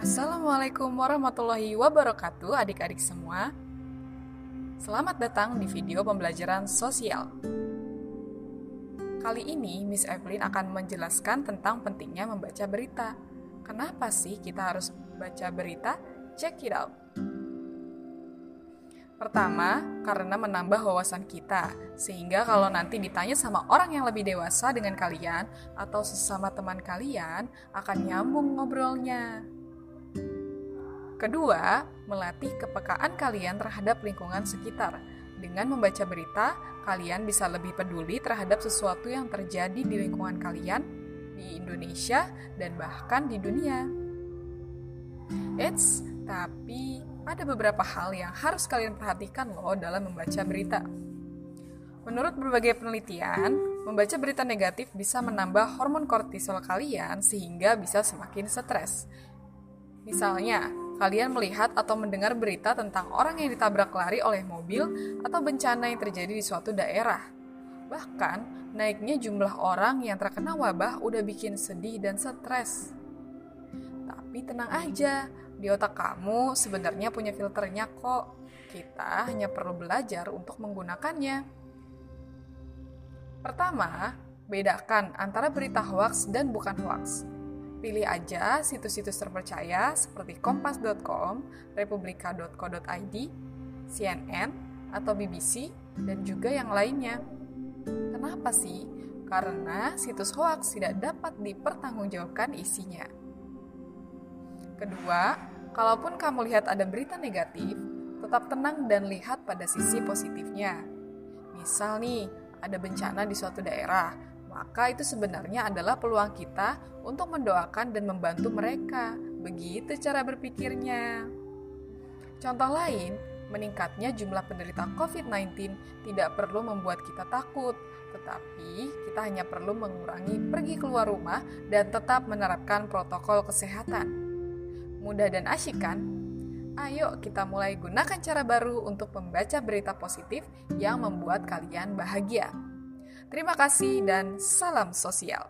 Assalamualaikum warahmatullahi wabarakatuh adik-adik semua Selamat datang di video pembelajaran sosial Kali ini Miss Evelyn akan menjelaskan tentang pentingnya membaca berita Kenapa sih kita harus baca berita? Check it out Pertama, karena menambah wawasan kita, sehingga kalau nanti ditanya sama orang yang lebih dewasa dengan kalian atau sesama teman kalian, akan nyambung ngobrolnya. Kedua, melatih kepekaan kalian terhadap lingkungan sekitar. Dengan membaca berita, kalian bisa lebih peduli terhadap sesuatu yang terjadi di lingkungan kalian, di Indonesia, dan bahkan di dunia. Eits, tapi ada beberapa hal yang harus kalian perhatikan loh dalam membaca berita. Menurut berbagai penelitian, membaca berita negatif bisa menambah hormon kortisol kalian sehingga bisa semakin stres. Misalnya, kalian melihat atau mendengar berita tentang orang yang ditabrak lari oleh mobil atau bencana yang terjadi di suatu daerah. Bahkan, naiknya jumlah orang yang terkena wabah udah bikin sedih dan stres. Tapi tenang aja, di otak kamu sebenarnya punya filternya kok. Kita hanya perlu belajar untuk menggunakannya. Pertama, bedakan antara berita hoax dan bukan hoax. Pilih aja situs-situs terpercaya seperti kompas.com, republika.co.id, CNN, atau BBC, dan juga yang lainnya. Kenapa sih? Karena situs hoax tidak dapat dipertanggungjawabkan isinya. Kedua, kalaupun kamu lihat ada berita negatif, tetap tenang dan lihat pada sisi positifnya. Misal nih, ada bencana di suatu daerah, maka itu sebenarnya adalah peluang kita untuk mendoakan dan membantu mereka. Begitu cara berpikirnya. Contoh lain, meningkatnya jumlah penderita COVID-19 tidak perlu membuat kita takut, tetapi kita hanya perlu mengurangi pergi keluar rumah dan tetap menerapkan protokol kesehatan. Mudah dan asyik kan? Ayo kita mulai gunakan cara baru untuk membaca berita positif yang membuat kalian bahagia. Terima kasih dan salam sosial.